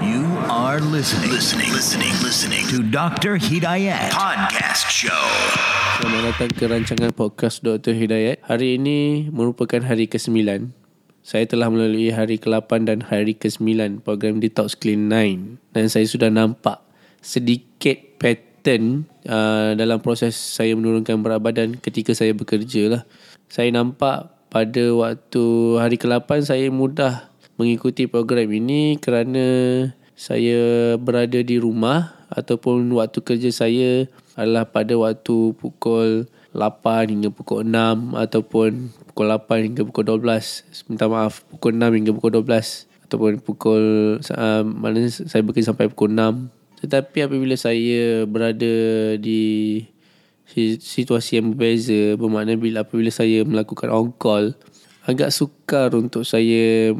You are listening, listening, listening, listening to Dr. Hidayat Podcast Show. Selamat datang ke rancangan podcast Dr. Hidayat. Hari ini merupakan hari ke-9. Saya telah melalui hari ke-8 dan hari ke-9 program Detox Clean 9. Dan saya sudah nampak sedikit pattern uh, dalam proses saya menurunkan berat badan ketika saya bekerja lah. Saya nampak pada waktu hari ke-8 saya mudah mengikuti program ini kerana saya berada di rumah ataupun waktu kerja saya adalah pada waktu pukul 8 hingga pukul 6 ataupun pukul 8 hingga pukul 12. Minta maaf, pukul 6 hingga pukul 12 ataupun pukul uh, mana saya bekerja sampai pukul 6. Tetapi apabila saya berada di situasi yang berbeza bermakna bila apabila saya melakukan on call agak sukar untuk saya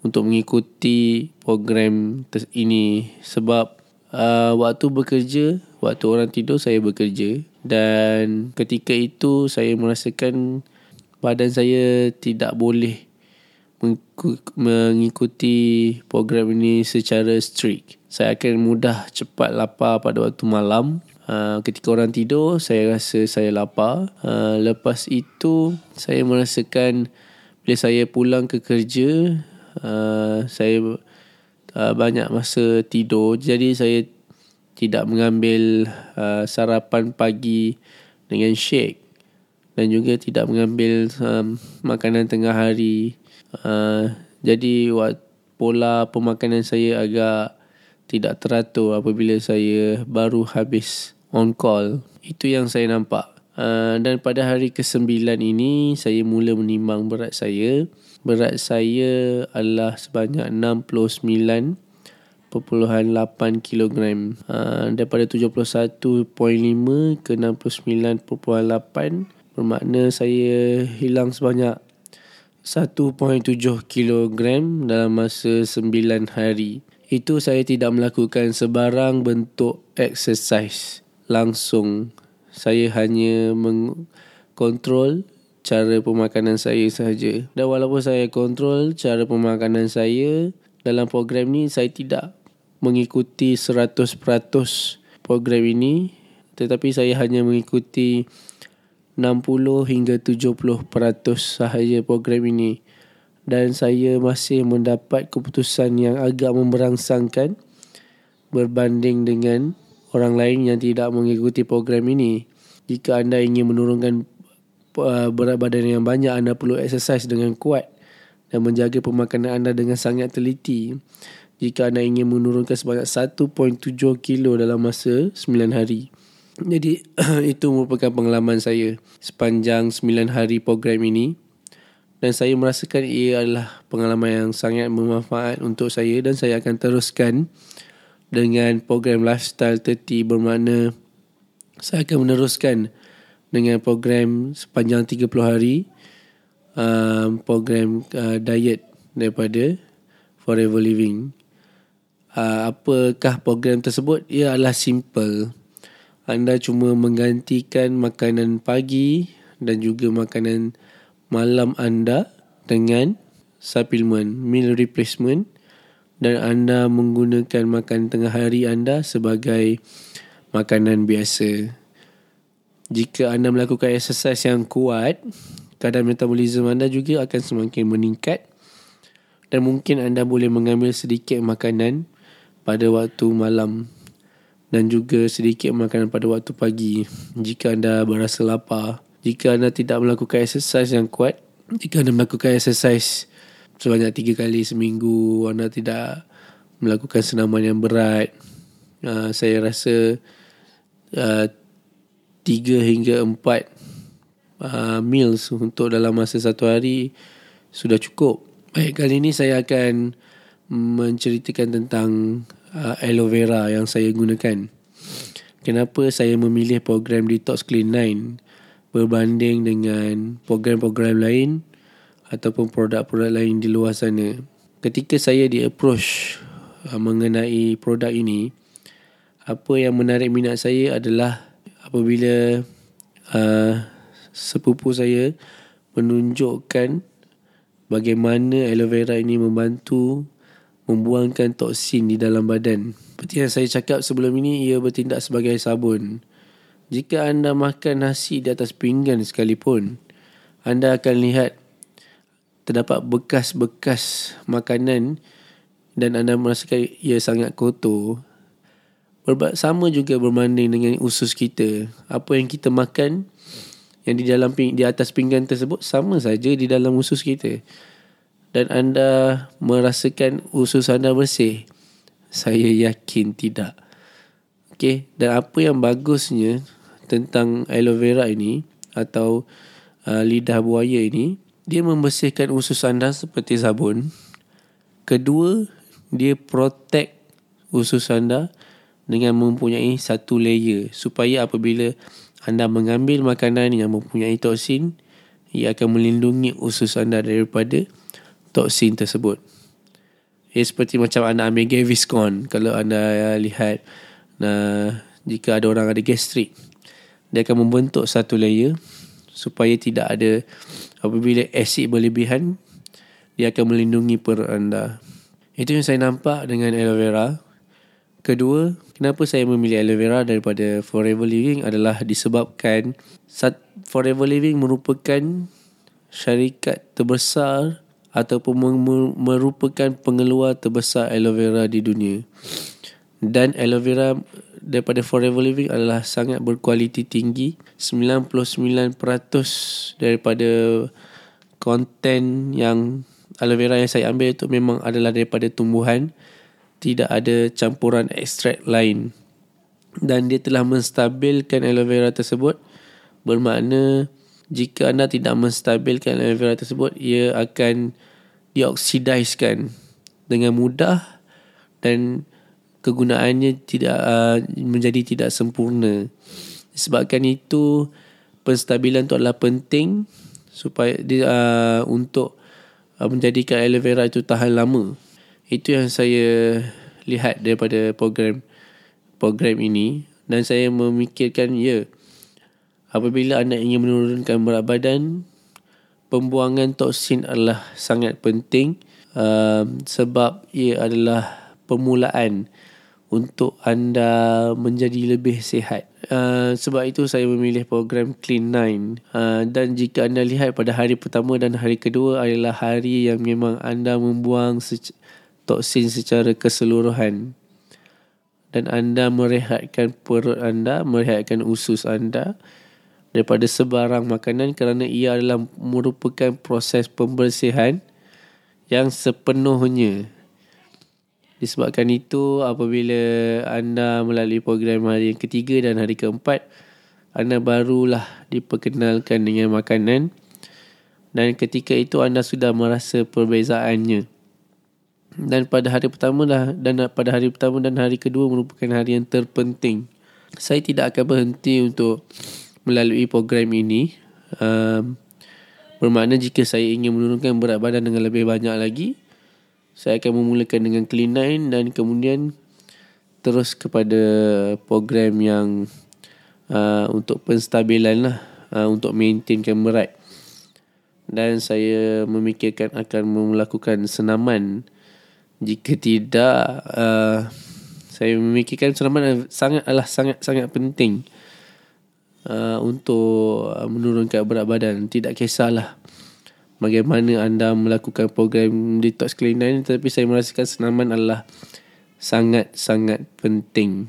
untuk mengikuti program ini sebab uh, waktu bekerja, waktu orang tidur saya bekerja dan ketika itu saya merasakan badan saya tidak boleh mengikuti program ini secara strict. Saya akan mudah cepat lapar pada waktu malam. Uh, ketika orang tidur, saya rasa saya lapar. Uh, lepas itu, saya merasakan bila saya pulang ke kerja, uh, saya uh, banyak masa tidur. Jadi saya tidak mengambil uh, sarapan pagi dengan shake. Dan juga tidak mengambil um, makanan tengah hari. Uh, jadi pola pemakanan saya agak tidak teratur apabila saya baru habis on call. Itu yang saya nampak. Uh, dan pada hari ke-9 ini saya mula menimbang berat saya Berat saya adalah sebanyak 69.8 kg uh, Daripada 71.5 ke 69.8 Bermakna saya hilang sebanyak 1.7 kg dalam masa 9 hari. Itu saya tidak melakukan sebarang bentuk exercise langsung. Saya hanya mengkontrol cara pemakanan saya sahaja. Dan walaupun saya kontrol cara pemakanan saya dalam program ni saya tidak mengikuti 100% program ini tetapi saya hanya mengikuti 60 hingga 70% sahaja program ini dan saya masih mendapat keputusan yang agak memberangsangkan berbanding dengan orang lain yang tidak mengikuti program ini. Jika anda ingin menurunkan Uh, berat badan yang banyak anda perlu exercise dengan kuat dan menjaga pemakanan anda dengan sangat teliti jika anda ingin menurunkan sebanyak 1.7 kilo dalam masa 9 hari. Jadi itu merupakan pengalaman saya sepanjang 9 hari program ini dan saya merasakan ia adalah pengalaman yang sangat bermanfaat untuk saya dan saya akan teruskan dengan program lifestyle 30 bermakna saya akan meneruskan dengan program sepanjang 30 hari um, program uh, diet daripada Forever Living. Uh, apakah program tersebut? Ia adalah simple. Anda cuma menggantikan makanan pagi dan juga makanan malam anda dengan suplemen, meal replacement dan anda menggunakan makan tengah hari anda sebagai makanan biasa jika anda melakukan exercise yang kuat, kadar metabolisme anda juga akan semakin meningkat dan mungkin anda boleh mengambil sedikit makanan pada waktu malam dan juga sedikit makanan pada waktu pagi jika anda berasa lapar. Jika anda tidak melakukan exercise yang kuat, jika anda melakukan exercise sebanyak tiga kali seminggu, anda tidak melakukan senaman yang berat, uh, saya rasa uh, tiga hingga empat uh, meals untuk dalam masa satu hari sudah cukup. Baik, kali ini saya akan menceritakan tentang uh, aloe vera yang saya gunakan. Kenapa saya memilih program Detox Clean 9 berbanding dengan program-program lain ataupun produk-produk lain di luar sana. Ketika saya di approach uh, mengenai produk ini, apa yang menarik minat saya adalah apabila uh, sepupu saya menunjukkan bagaimana aloe vera ini membantu membuangkan toksin di dalam badan. Seperti yang saya cakap sebelum ini, ia bertindak sebagai sabun. Jika anda makan nasi di atas pinggan sekalipun, anda akan lihat terdapat bekas-bekas makanan dan anda merasakan ia sangat kotor. Berba- sama juga berbanding dengan usus kita. Apa yang kita makan yang di dalam di atas pinggan tersebut sama saja di dalam usus kita. Dan anda merasakan usus anda bersih. Saya yakin tidak. Okey, dan apa yang bagusnya tentang aloe vera ini atau uh, lidah buaya ini, dia membersihkan usus anda seperti sabun. Kedua, dia protect usus anda dengan mempunyai satu layer supaya apabila anda mengambil makanan yang mempunyai toksin, ia akan melindungi usus anda daripada toksin tersebut. Ia seperti macam anda ambil Gaviscon kalau anda lihat nah, jika ada orang ada gastrik. Dia akan membentuk satu layer supaya tidak ada apabila asid berlebihan dia akan melindungi perut anda. Itu yang saya nampak dengan aloe vera. Kedua, kenapa saya memilih aloe vera daripada Forever Living adalah disebabkan Forever Living merupakan syarikat terbesar ataupun merupakan pengeluar terbesar aloe vera di dunia. Dan aloe vera daripada Forever Living adalah sangat berkualiti tinggi. 99% daripada konten yang aloe vera yang saya ambil itu memang adalah daripada tumbuhan tidak ada campuran ekstrak lain. Dan dia telah menstabilkan aloe vera tersebut bermakna jika anda tidak menstabilkan aloe vera tersebut ia akan dioksidiskan dengan mudah dan kegunaannya tidak uh, menjadi tidak sempurna. Sebabkan itu penstabilan itu adalah penting supaya dia, uh, untuk uh, menjadikan aloe vera itu tahan lama itu yang saya lihat daripada program program ini dan saya memikirkan ya apabila anda ingin menurunkan berat badan pembuangan toksin adalah sangat penting uh, sebab ia adalah permulaan untuk anda menjadi lebih sihat. Uh, sebab itu saya memilih program Clean 9. Uh, dan jika anda lihat pada hari pertama dan hari kedua adalah hari yang memang anda membuang sec- toksin secara keseluruhan. Dan anda merehatkan perut anda, merehatkan usus anda daripada sebarang makanan kerana ia adalah merupakan proses pembersihan yang sepenuhnya. Disebabkan itu apabila anda melalui program hari yang ketiga dan hari keempat, anda barulah diperkenalkan dengan makanan. Dan ketika itu anda sudah merasa perbezaannya dan pada hari pertama dah dan pada hari pertama dan hari kedua merupakan hari yang terpenting. Saya tidak akan berhenti untuk melalui program ini. Um, bermakna jika saya ingin menurunkan berat badan dengan lebih banyak lagi, saya akan memulakan dengan clean nine dan kemudian terus kepada program yang uh, untuk penstabilan lah, uh, untuk maintainkan berat. Dan saya memikirkan akan melakukan senaman jika tidak uh, saya memikirkan senaman sangat adalah sangat sangat penting uh, untuk menurunkan berat badan. Tidak kisahlah bagaimana anda melakukan program detox kelainan tetapi saya merasakan senaman adalah sangat sangat penting.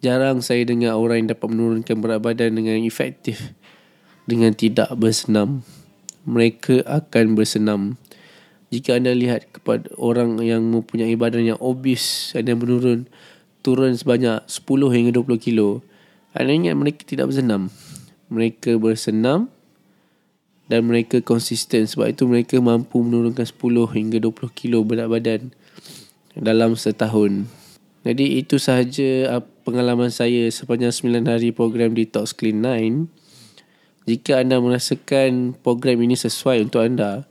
Jarang saya dengar orang yang dapat menurunkan berat badan dengan efektif dengan tidak bersenam. Mereka akan bersenam jika anda lihat kepada orang yang mempunyai badan yang obes dan menurun turun sebanyak 10 hingga 20 kilo anda ingat mereka tidak bersenam. Mereka bersenam dan mereka konsisten. Sebab itu mereka mampu menurunkan 10 hingga 20 kilo berat badan dalam setahun. Jadi itu sahaja pengalaman saya sepanjang 9 hari program Detox Clean 9 jika anda merasakan program ini sesuai untuk anda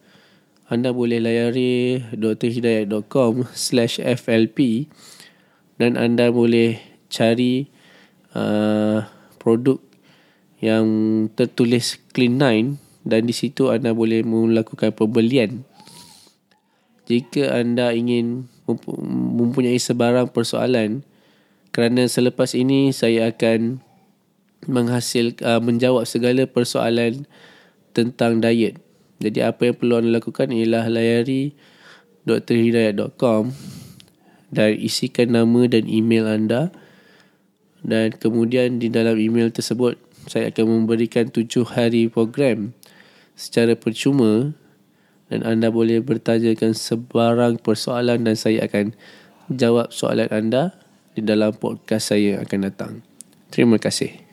anda boleh layari drhidayat.com slash FLP dan anda boleh cari uh, produk yang tertulis Clean 9 dan di situ anda boleh melakukan pembelian. Jika anda ingin mempunyai sebarang persoalan kerana selepas ini saya akan menghasil uh, menjawab segala persoalan tentang diet. Jadi apa yang perlu anda lakukan ialah layari drhidayat.com dan isikan nama dan email anda dan kemudian di dalam email tersebut saya akan memberikan tujuh hari program secara percuma dan anda boleh bertanyakan sebarang persoalan dan saya akan jawab soalan anda di dalam podcast saya akan datang. Terima kasih.